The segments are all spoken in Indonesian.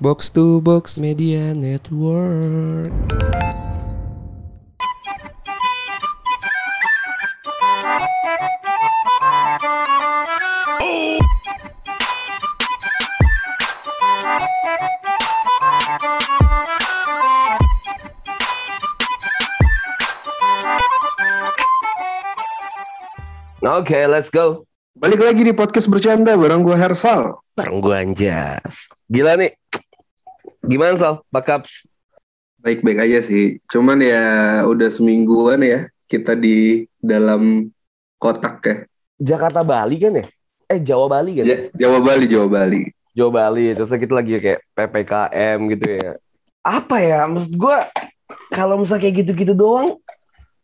Box to Box Media Network. Oke, let's go. Balik lagi di podcast bercanda bareng gue Hersal. Bareng gue Anjas. Gila nih. Gimana Sal? Pak Kaps? Baik-baik aja sih. Cuman ya udah semingguan ya kita di dalam kotak ya. Jakarta Bali kan ya? Eh Jawa Bali kan? Ja- Jawa Bali, Jawa Bali. Jawa Bali. Terus kita lagi kayak PPKM gitu ya. Apa ya? Maksud gue kalau misalnya kayak gitu-gitu doang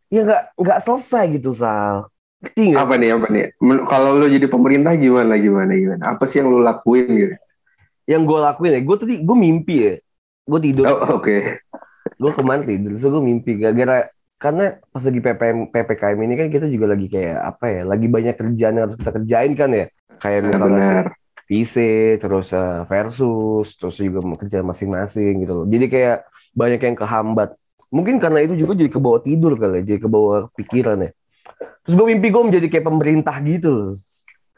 ya nggak nggak selesai gitu Sal. Ngerti nggak? Apa nih, apa nih? Kalau lu jadi pemerintah gimana, gimana, gimana? Apa sih yang lu lakuin gitu? Yang gue lakuin ya, gue tadi gue mimpi ya. Gue tidur. Oh, Oke. gue kemarin tidur terus gue mimpi gara-gara karena pas lagi PPM, PPKM ini kan kita juga lagi kayak apa ya lagi banyak kerjaan yang harus kita kerjain kan ya kayak Nah, misalnya. PC terus eh, versus terus juga kerja masing-masing gitu loh jadi kayak banyak yang kehambat mungkin karena itu juga jadi ke bawah tidur kali ya jadi ke bawah pikiran ya terus gue mimpi gue menjadi kayak pemerintah gitu loh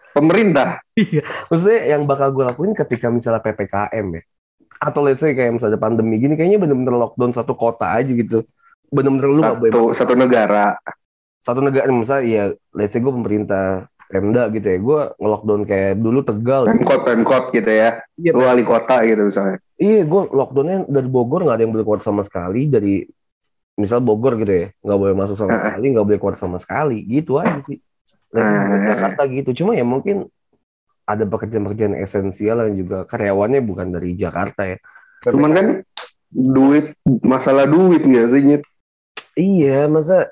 Pemerintah. maksudnya yang bakal gue lakuin ketika misalnya PPKM ya atau let's say kayak misalnya pandemi gini kayaknya bener-bener lockdown satu kota aja gitu bener-bener lu gak boleh Satu, satu negara. satu negara misalnya ya let's say gue pemerintah Pemda gitu ya gue nge-lockdown kayak dulu Tegal gitu. Pemkot, Pemkot gitu ya. Iya, Lu wali kota gitu misalnya. iya gue lockdownnya dari Bogor nggak ada yang boleh keluar sama sekali dari misal Bogor gitu ya nggak boleh masuk sama Ah. sekali nggak boleh keluar sama sekali gitu aja sih say Ah. Jakarta gitu cuma ya mungkin ada pekerjaan-pekerjaan esensial yang juga karyawannya bukan dari Jakarta ya Cuman kan duit, masalah duit nggak sih, Nyet? Iya, masa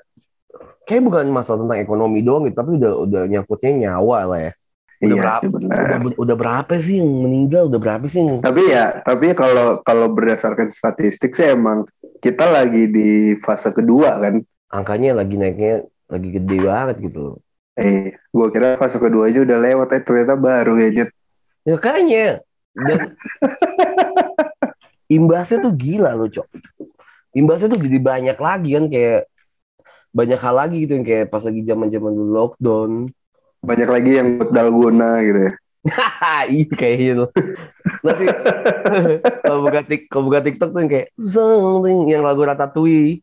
kayak bukan masalah tentang ekonomi doang gitu, tapi udah udah nyangkutnya nyawa lah ya. Udah Iya berapa? sih benar. Udah, udah berapa sih yang meninggal? Udah berapa sih? yang- Tapi ya, tapi kalau kalau berdasarkan statistik sih emang kita lagi di fase kedua kan. Angkanya lagi naiknya lagi gede banget gitu. Eh, gua kira fase kedua aja udah lewat, eh ternyata baru ya, Jet. Ya kayaknya dan imbasnya tuh gila loh, Cok. Imbasnya tuh jadi banyak lagi kan kayak banyak hal lagi gitu yang kayak pas lagi zaman-zaman dulu lockdown. Banyak lagi yang buat dalgona gitu ya. iya kayaknya tuh. Nanti kalau buka tik kalau buka TikTok tuh yang kayak yang lagu Ratatouille.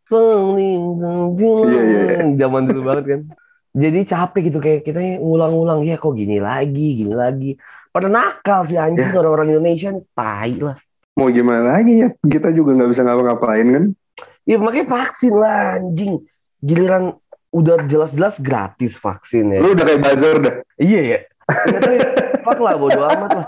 Iya, iya, iya. Zaman dulu banget kan. Jadi capek gitu kayak kita ngulang-ngulang ya kok gini lagi, gini lagi. Pada nakal sih anjing Ya. orang-orang Indonesia nih, tai lah. Mau gimana lagi ya? Kita juga nggak bisa ngapa-ngapain kan? Ya makanya vaksin lah anjing. Giliran udah jelas-jelas gratis vaksin ya. Lu udah kayak buzzer dah. Iya ya. Ya, fuck lah bodo amat lah.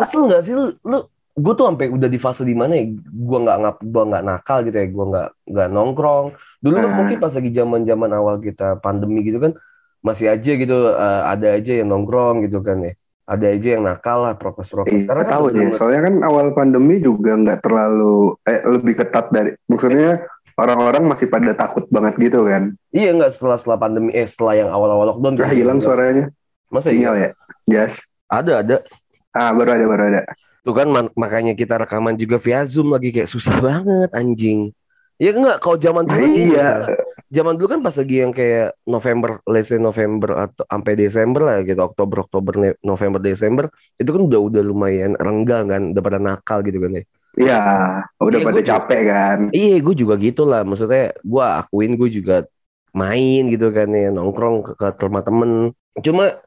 Kesel gak sih lu? lu gue tuh sampai udah di fase di mana ya? Gue nggak ngap, gue nggak nakal gitu ya. Gue nggak nggak nongkrong. Dulu kan mungkin pas lagi zaman zaman awal kita pandemi gitu kan masih aja gitu eh, ada aja yang nongkrong gitu kan ya. Ada aja yang nakal lah prokes-prokes. Eh, Sekarang kan tahu udah ya. Soalnya kan awal pandemi juga nggak terlalu eh, lebih ketat dari maksudnya orang-orang masih pada takut banget gitu kan. Iya nggak setelah setelah pandemi eh setelah yang awal-awal lockdown tuh Udah hilang suaranya. Masa Sinyal iya? ya. Jas. Ada ada. Ah, baru ada, baru ada. Tuh kan makanya kita rekaman juga via Zoom lagi kayak susah banget anjing. Ya enggak kalau zaman dulu iya. bisa. Zaman dulu kan pas lagi yang kayak November, let's say November atau sampai Desember lah gitu, Oktober, Oktober, November, Desember, itu kan udah udah lumayan renggang kan, udah pada nakal gitu kan ya. Iya, udah Iya, pada juga- capek kan. Iya, gue juga gitu lah. Maksudnya gue akuin gue juga main gitu kan ya, nongkrong ke, ke rumah temen. Cuma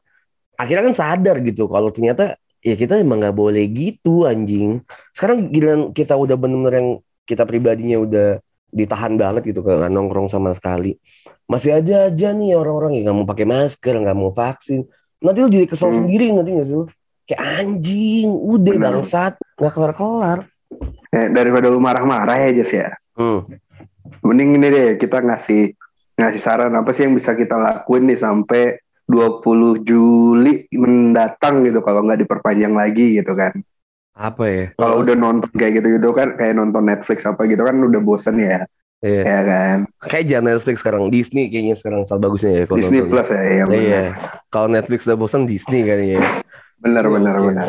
akhirnya kan sadar gitu kalau ternyata ya kita emang nggak boleh gitu anjing. Sekarang giliran kita udah bener-bener yang kita pribadinya udah ditahan banget gitu kan nongkrong sama sekali. Masih aja aja nih orang-orang yang nggak mau pakai masker, nggak mau vaksin. Nanti lu jadi kesel Hmm. sendiri nanti nggak sih lu? Kayak anjing, udah bangsat, nggak kelar-kelar. Eh, daripada lu marah-marah ya, Jas ya. Hmm. Mending ini deh kita ngasih ngasih saran apa sih yang bisa kita lakuin nih sampai 20 Juli mendatang gitu kalau nggak diperpanjang lagi gitu kan. Apa ya? Kalau udah nonton kayak gitu-gitu kan kayak nonton Netflix apa gitu kan udah bosen ya. Iya. Ya kan. Kayak jangan Netflix sekarang, Disney kayaknya sekarang salah bagusnya ya kalau Disney nonton. Plus ya yang Iya. Kalau Netflix udah bosan Disney kan ya. Benar benar Iya. benar.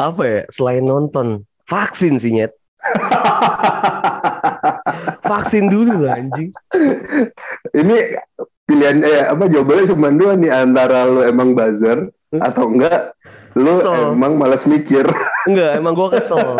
apa ya? Selain nonton, vaksin sih nyet. Vaksin dulu lah anjing. Ini pilihan eh apa jawabannya cuma dua nih antara lu emang buzzer atau enggak lu Kesel. emang malas mikir. Enggak, emang gua kesel.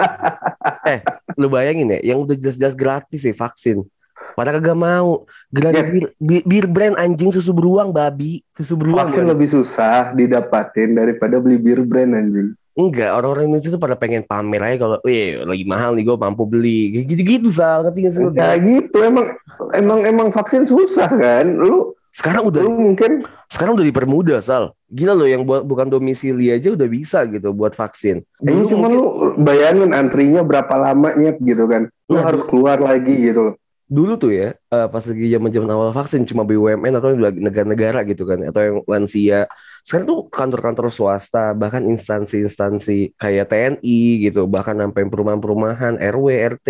eh, lu bayangin ya, yang udah jelas-jelas gratis sih vaksin. Padahal kagak mau. Gelar Ya. bir, bir, bir brand anjing susu beruang babi, susu beruang. Vaksin Bang. lebih susah didapatin daripada beli bir brand anjing. Enggak, orang-orang Indonesia tuh pada pengen pamer aja kalau, wih lagi mahal nih gue mampu beli. Gitu-gitu sal, ngerti gak sih? Kayak gitu emang emang emang vaksin susah kan. Lu Sekarang udah lu mungkin sekarang udah dipermudah sal. Gila loh yang buat bukan domisili aja udah bisa gitu buat vaksin. ini Dulu cuma mungkin- lu bayangin antrinya berapa lamanya gitu kan. Lu Nah, harus keluar lagi gitu loh. dulu tuh ya eh, pas lagi zaman zaman awal vaksin cuma BUMN atau negara-negara gitu kan atau yang lansia sekarang tuh kantor-kantor swasta bahkan instansi-instansi kayak TNI gitu bahkan sampai perumahan-perumahan RW RT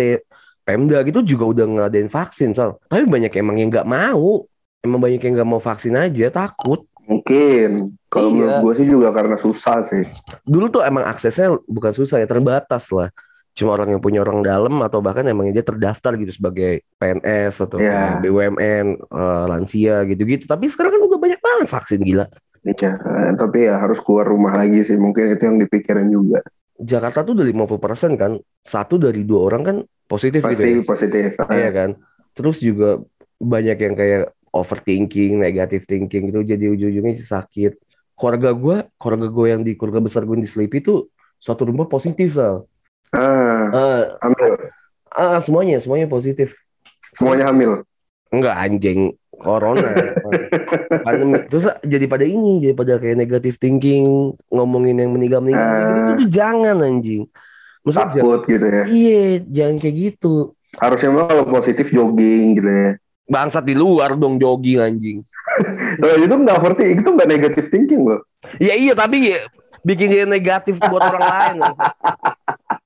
Pemda gitu juga udah ngadain vaksin sal. Tapi banyak emang yang nggak mau. Emang banyak yang nggak mau vaksin aja takut. Mungkin. Kalau Iya. menurut gue sih juga karena susah sih. dulu tuh emang aksesnya bukan susah ya terbatas lah. Cuma orang yang punya orang dalam atau bahkan emang dia terdaftar gitu sebagai PNS atau Iya. BUMN lansia gitu-gitu. Tapi sekarang kan udah banyak banget vaksin gila Iya, eh, tapi ya harus keluar rumah lagi sih. Mungkin itu yang dipikirin juga. Jakarta tuh udah 50% kan satu dari dua orang kan positif Pasti gitu ya positif. iya kan terus juga banyak yang kayak overthinking negative thinking gitu jadi ujung-ujungnya sakit keluarga gue keluarga gue yang di keluarga besar gue di Sleepy tuh suatu rumah positif sal Ah, Eh, hamil. ah semuanya semuanya positif Semuanya hamil. Enggak anjing corona pandemi terus jadi pada ini jadi pada kayak negative thinking ngomongin yang meninggal meninggal Ah. gitu tuh jangan anjing Maksudnya jangan- Takut gitu ya. iya jangan kayak gitu Harusnya mah kalau positif jogging gitu ya. bangsat di luar dong jogging anjing Loh, itu nggak overthinking, itu nggak negative thinking loh. ya iya tapi ya, bikin dia negatif buat orang lain maksud.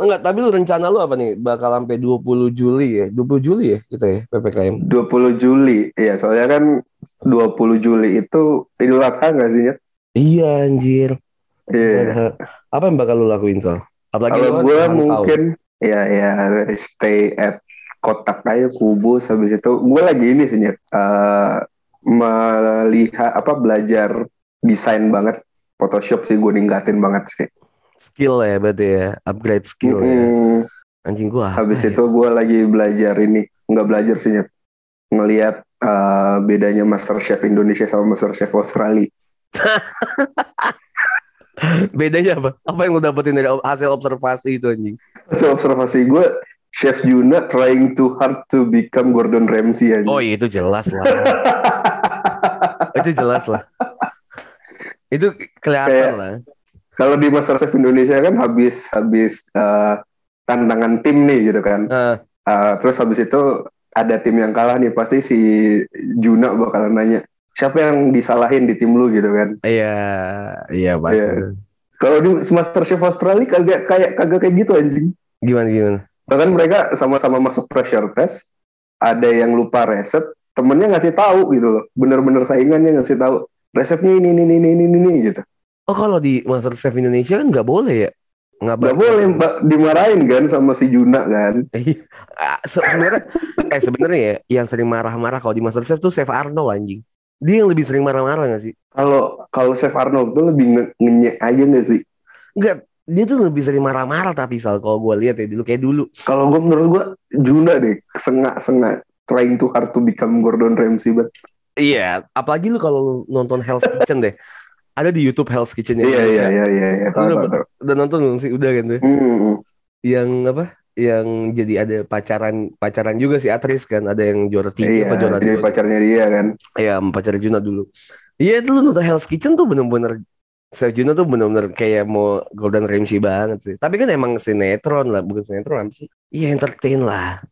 enggak tapi lu rencana lu apa nih bakal sampai 20 Juli ya 20 Juli ya kita ya PPKM 20 Juli, iya soalnya kan 20 Juli itu Idul Adha nggak sih ya? iya anjir Iya. apa yang bakal lu lakuin Sal? apalagi Kalau kan gue mungkin ya ya stay at kotak aja kubus habis itu gue lagi ini sih Nyet. Eh, melihat apa belajar desain banget Photoshop sih gue ningkatin banget sih. Skill ya berarti ya upgrade skill ya Mm-mm. anjing gua Habis ya? itu gue lagi belajar ini nggak belajar sih Nyet. ngelihat eh, bedanya Master Chef Indonesia sama Master Chef Australia. bedanya apa apa yang lu dapetin dari hasil observasi itu anjing Hasil observasi gue Chef Juna trying too hard to become Gordon Ramsay aja. oh iya itu jelas lah itu jelas lah itu kelihatan Kayak- lah Kalau di Master Chef Indonesia kan habis habis eh, tantangan tim nih gitu kan. Ah, Uh, terus habis itu ada tim yang kalah nih pasti si Juna bakalan nanya siapa yang disalahin di tim lu gitu kan. iya iya pasti Iya. Kalau di Master Chef Australia kagak kayak kagak kayak gitu anjing. gimana gimana Bahkan mereka sama-sama masuk pressure test, ada yang lupa resep, temennya ngasih tahu gitu loh. Bener-bener saingannya ngasih tahu resepnya ini ini ini ini ini gitu. Oh kalau di Master Chef Indonesia kan nggak boleh ya nggak Gak boleh mbak dimarahin kan sama si Juna kan. Iya. Ah, se- sebenarnya eh sebenarnya ya yang sering marah-marah kalau di Master Chef tuh Chef Arnold anjing dia yang lebih sering marah-marah gak sih Kalau kalau Chef Arnold tuh lebih nge ngenyek aja gak sih? Enggak, dia tuh lebih sering marah-marah tapi Sal kalau gue lihat ya dulu kayak dulu. Kalau gue menurut gue Juna deh sengak-sengak trying too hard to become Gordon Ramsay banget. Iya, apalagi lu kalau nonton Hell's Kitchen deh. Ada di YouTube Hell's Kitchen Iya iya iya iya iya. Lu tahu udah, nonton belum sih? Udah kan tuh. Hmm, Yang apa? Yang jadi ada pacaran pacaran juga sih Atris kan. Ada yang juara tiga Iya, apa juara dua. pacarnya dia kan. Iya, sama pacar Juna dulu. Iya, itu lu nonton Hell's Kitchen tuh bener-bener Chef Juna tuh bener-bener kayak mau Golden Ramsay banget sih. Tapi kan emang sinetron lah, bukan sinetron apa sih? Iya, entertain lah.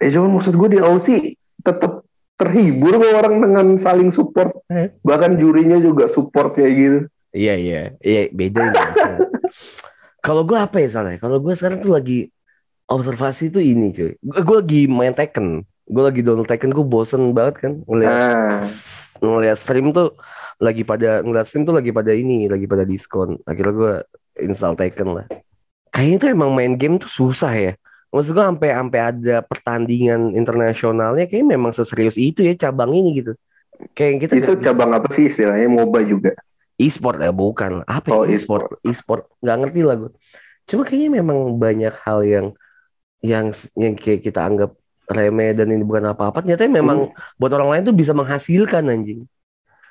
Eh cuman maksud gue di Aussie tetap terhibur kok orang dengan saling support. Eh. Bahkan jurinya juga support kayak gitu. Iya iya iya beda ya. Kalau gue apa ya salah? Kalau gue sekarang tuh lagi observasi tuh ini cuy. Gue lagi main Tekken. Gue lagi download Tekken gue bosen banget kan ngeliat Nah, ngeliat stream tuh lagi pada ngeliat stream tuh lagi pada ini, lagi pada diskon. Akhirnya gue install Tekken lah. Kayaknya tuh emang main game tuh susah ya. Maksud gue sampai sampai ada pertandingan internasionalnya kayak memang seserius itu ya cabang ini gitu. Kayak kita Itu cabang apa sih istilahnya? MOBA juga. e-sport ya bukan apa ya Oh, e-sport e-sport nggak ngerti lah gue cuma kayaknya memang banyak hal yang yang yang kayak kita anggap remeh dan ini bukan apa-apa ternyata memang buat orang lain tuh bisa menghasilkan anjing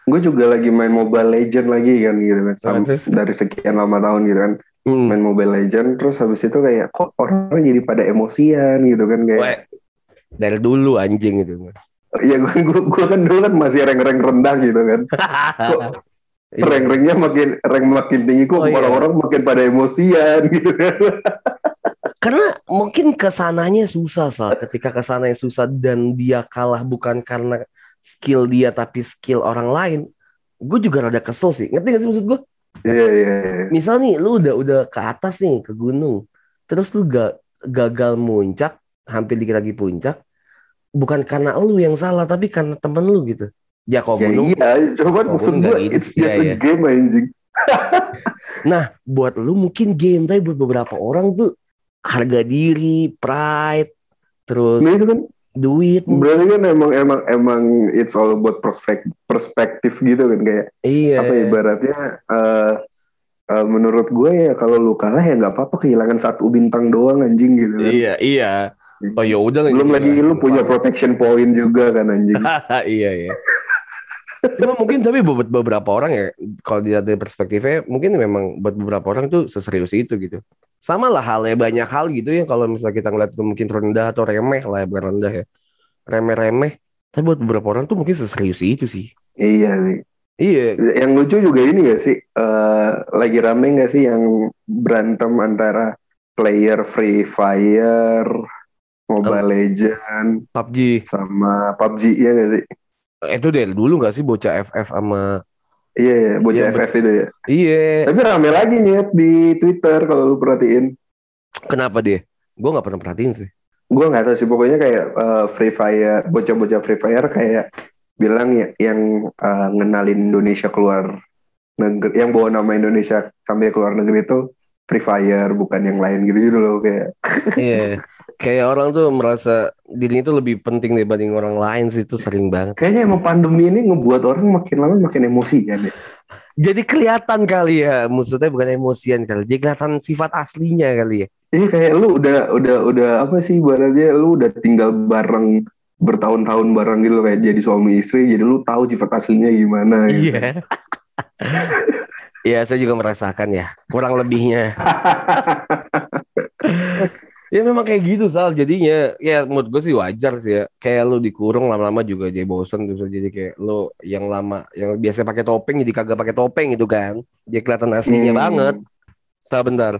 Gue juga lagi main Mobile Legend lagi kan gitu kan. Nah, dari sekian lama tahun gitu kan. Hmm. Main Mobile Legend terus habis itu kayak kok orang jadi pada emosian gitu kan kayak. Weh, dari dulu anjing itu Iya gue, gue, gue kan dulu kan masih rank-rank rendah gitu kan. Iya. Rank-ranknya makin rank makin tinggi kok Oh, iya. orang-orang makin pada emosian gitu kan. Karena mungkin ke sananya susah sal. Ketika ke sananya susah dan dia kalah bukan karena skill dia tapi skill orang lain, gue juga rada kesel sih. Ngerti gak sih maksud gue? Iya iya. iya. Misal nih, lu udah udah ke atas nih ke gunung, terus lu ga, gagal muncak, hampir dikit lagi puncak, bukan karena lu yang salah tapi karena temen lu gitu. Ya kalau Ya gunung, iya, coba maksud gue gitu it's just iya, a iya. game anjing. nah buat lu mungkin game tapi buat beberapa orang tuh harga diri, pride, terus Nah itu kan duit, berarti kan emang emang emang it's all about perspektif gitu kan kayak iya. apa ya, ibaratnya eh eh, menurut gue ya kalau lu kalah ya nggak apa-apa kehilangan satu bintang doang anjing gitu kan. Iya, iya. Oh ya udah Belum lagi lu punya protection point juga kan anjing. iya, iya. Cuma mungkin tapi buat beberapa orang ya, kalau dilihat dari perspektifnya, mungkin memang buat beberapa orang tuh seserius itu gitu. Sama lah halnya banyak hal gitu ya, kalau misalnya kita ngeliat itu mungkin rendah atau remeh lah ya, bukan rendah ya. Remeh-remeh. Tapi buat beberapa orang tuh mungkin seserius itu sih. iya nih. Iya, Yang lucu juga ini gak sih? eh, lagi rame gak sih yang berantem antara player Free Fire, Mobile Legend, PUBG. sama PUBG ya gak sih? Itu dari dulu gak sih bocah FF sama... Iya, iya, bocah Iya, FF itu ya. Iya, Tapi rame lagi nyet di Twitter kalau lu perhatiin. kenapa dia? Gue gak pernah perhatiin sih. Gue nggak tahu sih pokoknya kayak eh, Free Fire, bocah-bocah Free Fire kayak bilang ya yang eh, ngenalin Indonesia keluar negeri, yang bawa nama Indonesia sampai keluar negeri itu Free Fire bukan yang lain gitu gitu loh kayak. Iya, kayak orang tuh merasa dirinya itu lebih penting dibanding orang lain sih itu sering banget. Kayaknya emang pandemi ini ngebuat orang makin lama makin emosi ya. Jadi kelihatan kali ya, maksudnya bukan emosian kali, jadi kelihatan sifat aslinya kali ya. Iya kayak lu udah udah udah apa sih ibaratnya lu udah tinggal bareng bertahun-tahun bareng gitu kayak jadi suami istri jadi lu tahu sifat aslinya gimana gitu. Iya. Iya, saya juga merasakan ya, kurang lebihnya. Ya memang kayak gitu Sal jadinya. Ya menurut gue sih wajar sih ya. Kayak lu dikurung lama-lama juga jadi bosen terus jadi kayak lu yang lama yang biasa pakai topeng jadi kagak pakai topeng gitu kan. Dia kelihatan aslinya Hmm. banget. Tak bentar.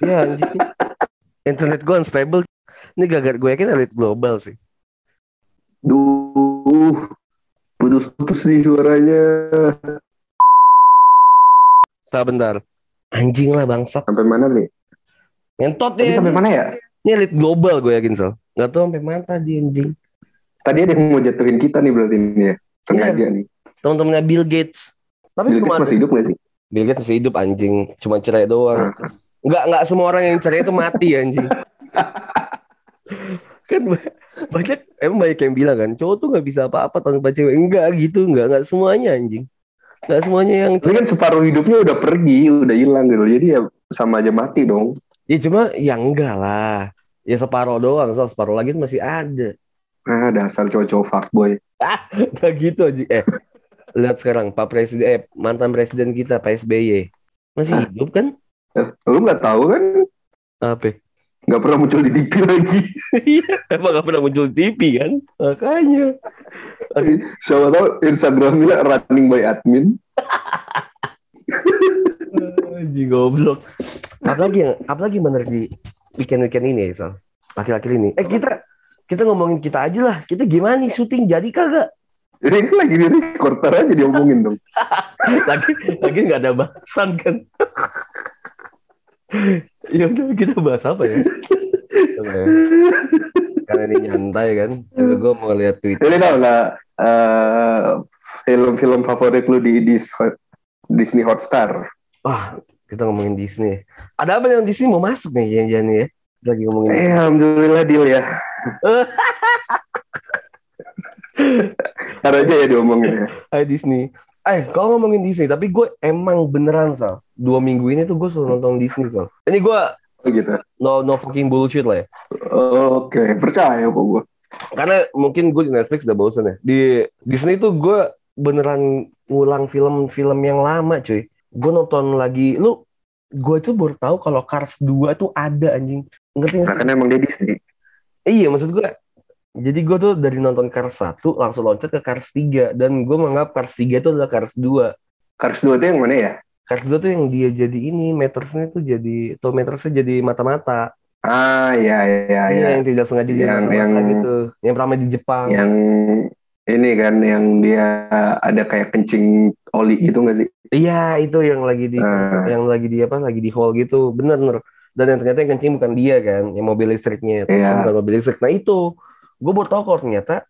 Ya anjing. Internet gue unstable. Ini gagal gue yakin elite global sih. Duh, putus-putus nih suaranya. tak bentar. Anjing lah bangsat. Sampai mana nih? Ngentot ya sampai mana ya? ini elite global gue yakin Sal nggak tahu sampai mana tadi anjing. Tadi ada yang mau jatuhin kita nih berarti ini ya. Sengaja nih. teman-temannya Bill Gates. Tapi Bill Gates masih hidup gak sih? Bill Gates masih hidup anjing. Cuma cerai doang. Nah, nggak nggak semua orang yang cerai itu mati anjing. Kan ba- banyak emang banyak yang bilang kan cowok tuh nggak bisa apa-apa tanpa cewek. Enggak gitu. Enggak nggak semuanya anjing. Nggak semuanya yang Tapi kan separuh hidupnya udah pergi, udah hilang gitu. Jadi ya sama aja mati dong. Ya cuma ya enggak lah ya separuh doang soal separuh lagi masih ada Ah, dasar cowok-cowok fuckboy. nggak gitu anjing eh lihat sekarang pak presiden eh mantan presiden kita pak SBY masih Hah? hidup kan Eh, Lu nggak tahu kan? apa Nggak pernah muncul di TV lagi. Iya, emang gak pernah muncul di TV kan? Makanya. Siapa tahu Instagramnya running by admin. Anjing goblok. Apalagi yang apalagi bener di weekend-weekend ini ya, Sal? Akhir-akhir ini. Eh kita kita ngomongin kita aja lah. Kita gimana nih syuting jadi kagak? Jadi kan lagi di recorder aja diomongin dong. Lagi lagi nggak ada bahasan kan? ya udah kita bahas apa ya? Coba ya. Karena ini nyantai kan. Coba gue mau lihat tweet. Jadi tau nggak eh, film-film favorit lu di, di Disney Hotstar. Wah, kita ngomongin Disney. Ada apa yang Disney mau masuk nih nih ya? Lagi ngomongin Eh, alhamdulillah deal ya. Ntar aja ya diomongin ya. Hai Disney. Eh, kalau ngomongin Disney, tapi gue emang beneran, Sal. Dua minggu ini tuh gue selalu nonton Disney, Sal. Ini gue Oh gitu. no, no fucking bullshit lah ya. Oke, percaya kok gue. Karena mungkin gue di Netflix udah bosen ya. Di Disney tuh gue beneran ngulang film-film yang lama, cuy. Gue nonton lagi, lu, gue tuh baru tahu kalau Cars 2 tuh ada, anjing. Ngerti nggak kan emang dia Disney. Iya, maksud gue, jadi gue tuh dari nonton Cars 1 langsung loncat ke Cars 3. Dan gue menganggap Cars 3 itu adalah Cars 2. Cars 2 itu yang mana ya? Cars 2 tuh yang dia jadi ini, metersnya tuh jadi, tuh metersnya jadi mata-mata. Ah, iya, iya, Iya, iya. yang tidak sengaja jadi Yang- yang- gitu. Yang pertama di Jepang. Yang ini kan, yang dia ada kayak kencing oli gitu nggak sih? Iya, itu yang lagi di, Ah. yang lagi di apa, lagi di hall gitu. Bener, bener. Dan yang ternyata yang kencing bukan dia kan, yang mobil listriknya. Iya. Bukan mobil listrik. Nah itu, gue baru tahu kalau ternyata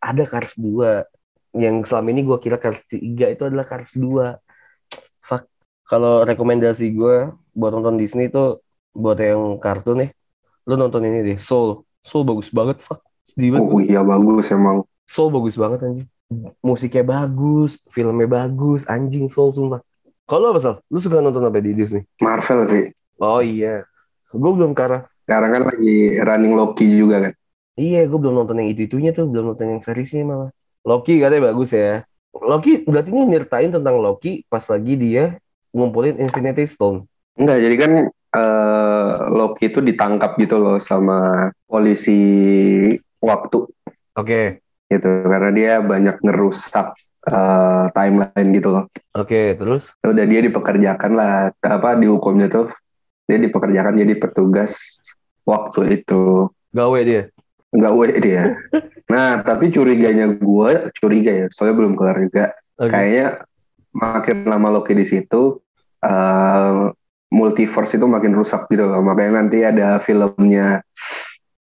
ada Cars 2. Yang selama ini gue kira Cars 3 itu adalah Cars 2. Fuck. Kalau rekomendasi gue buat nonton Disney itu buat yang kartun nih, lu nonton ini deh, Soul. Soul bagus banget, fuck. Sedih banget. Oh iya bagus emang. Soul bagus banget anjing. Musiknya bagus, filmnya bagus, anjing Soul sumpah. Kalau apa Sal? Lu suka nonton apa di Disney? Marvel sih. Oh iya. Gue belum arah. Sekarang kan lagi running Loki juga kan. Iya, gue belum nonton yang itu-itunya tuh, belum nonton yang seriesnya malah. Loki katanya bagus ya. Loki, berarti ini nyertain tentang Loki pas lagi dia ngumpulin Infinity Stone. Enggak, jadi kan eh, Loki itu ditangkap gitu loh sama polisi waktu Oke, gitu karena dia banyak ngerusak eh, timeline gitu loh. oke, terus? Udah dia dipekerjakan lah apa dihukumnya tuh dia dipekerjakan jadi petugas waktu itu. Gawe dia. Enggak we dia. Nah, tapi curiganya gue curiga ya, soalnya belum kelar juga. Oke. Kayaknya makin lama Loki di situ eh, multiverse itu makin rusak gitu loh. Makanya nanti ada filmnya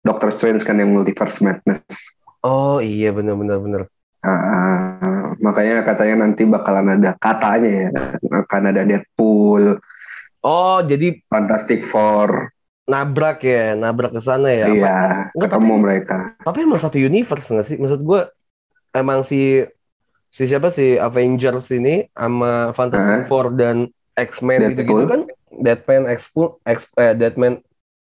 Doctor Strange kan yang Multiverse Madness. Oh iya, bener-bener bener. Ah, makanya katanya nanti bakalan ada katanya ya akan ada Deadpool, Oh, jadi Fantastic Four, nabrak ya, nabrak ke sana ya. iya Enggak, ketemu tapi- mereka. tapi emang satu universe nggak sih? Maksud gue emang si si siapa si Avengers ini sama Fantastic Hah? Four dan X-Men gitu-gitu Deadpool. kan? Deadman, X-Men, X, eh, Deadman,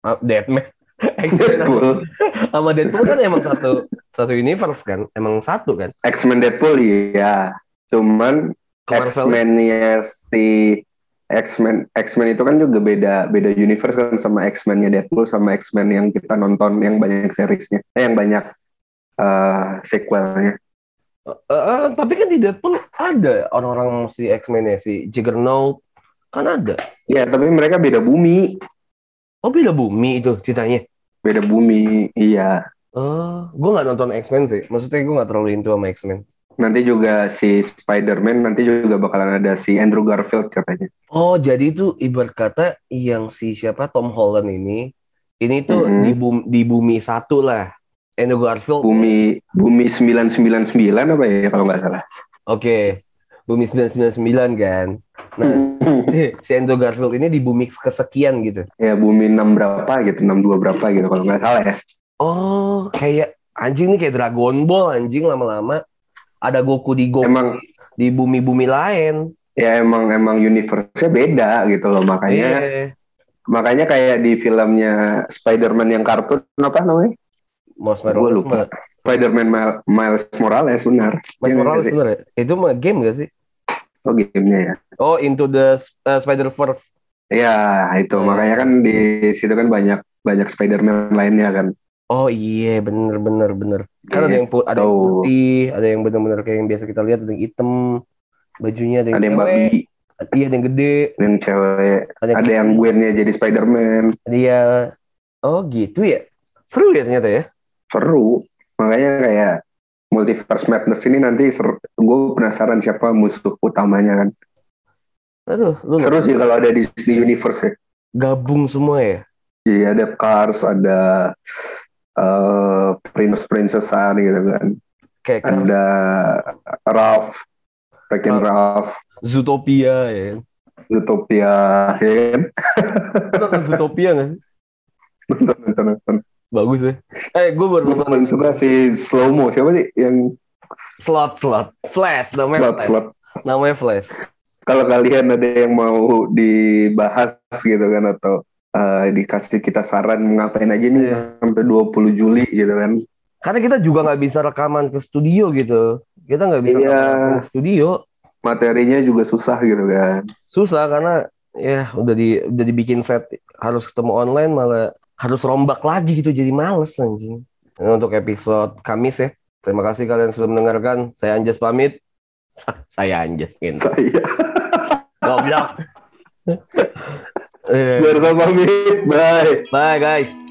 ah, Deadman, X-Men Deadpool, sama Deadpool kan emang satu satu universe kan? Emang satu kan? X-Men Deadpool iya. Cuman. X-Men-nya si X-Men X-Men itu kan juga beda beda universe kan sama X-Men-nya Deadpool sama X-Men yang kita nonton yang banyak seriesnya, eh, yang banyak eh, sequelnya. Eh, eh, tapi kan di Deadpool ada orang-orang si X-Men ya si Juggernaut kan ada. Ya, tapi mereka beda bumi, Oh beda bumi itu ceritanya. beda bumi, iya. Oh, gue nggak nonton X-Men sih. Maksudnya gue nggak terlalu into sama X-Men. Nanti juga si Spider-Man nanti juga bakalan ada si Andrew Garfield katanya. Oh, jadi itu ibarat kata yang si siapa Tom Holland ini, ini tuh Mhm. di bumi, di bumi satu lah. Andrew Garfield. Bumi bumi 999 apa ya kalau nggak salah. Oke. Bumi 999 kan. Nah, si, Andrew Garfield ini di bumi kesekian gitu. ya bumi 6 berapa gitu, 62 berapa gitu kalau nggak salah ya. Oh, kayak anjing nih kayak Dragon Ball anjing lama-lama ada Goku di Goku Emang di bumi-bumi lain. ya emang emang universe-nya beda gitu loh makanya Iya. makanya kayak di filmnya Spider-Man yang kartun apa namanya? Gua Morales lupa. Spider-Man Mil- Miles Morales benar. Mas Iya Morales sih? bener ya? Itu mah game gak sih? Oh gamenya ya. Oh, Into the uh, Spider-Verse. Ya itu Oh. makanya kan di situ kan banyak banyak Spider-Man lainnya kan. Oh iya, bener bener bener. Kan ada Iya, yang ada yang tahu. putih, ada yang bener-bener kayak yang biasa kita lihat, ada yang hitam, bajunya ada yang Ada yang cewek, babi, iya ada yang gede, yang cewek, ada yang ada yang Gwen-nya jadi Spider-Man. dia. Oh gitu ya, seru ya ternyata ya. Seru. Makanya kayak Multiverse Madness ini nanti gue penasaran siapa musuh utamanya kan. Aduh, lu Seru sih kalau ada Disney Universe ya. gabung semua ya. Iya ada Cars, ada eh princess princessan gitu kan. kayak Cars, ada Ralph, Oh. Ralph, Zootopia ya kan. Zootopia, ya kan? Zootopia nggak sih? Nonton, nonton, nonton. Bagus ya. Eh, gue baru nonton suka si Slow Mo, siapa sih yang slot slot Flash namanya slot Flash. slot? namanya Flash. Kalau kalian ada yang mau dibahas gitu kan atau eh, dikasih kita saran ngapain aja nih Iya. sampai 20 Juli gitu kan. Karena kita juga nggak bisa rekaman ke studio gitu. Kita nggak bisa Iya. rekaman ke studio. Materinya juga susah gitu kan. Susah karena ya udah di udah dibikin set harus ketemu online malah harus rombak lagi gitu jadi males anjing. Nah, untuk episode Kamis ya. Terima kasih kalian sudah mendengarkan. Saya Anjas pamit. Saya Anjas gitu. Saya Goblok. Eh, Bersama pamit. Bye. Bye guys.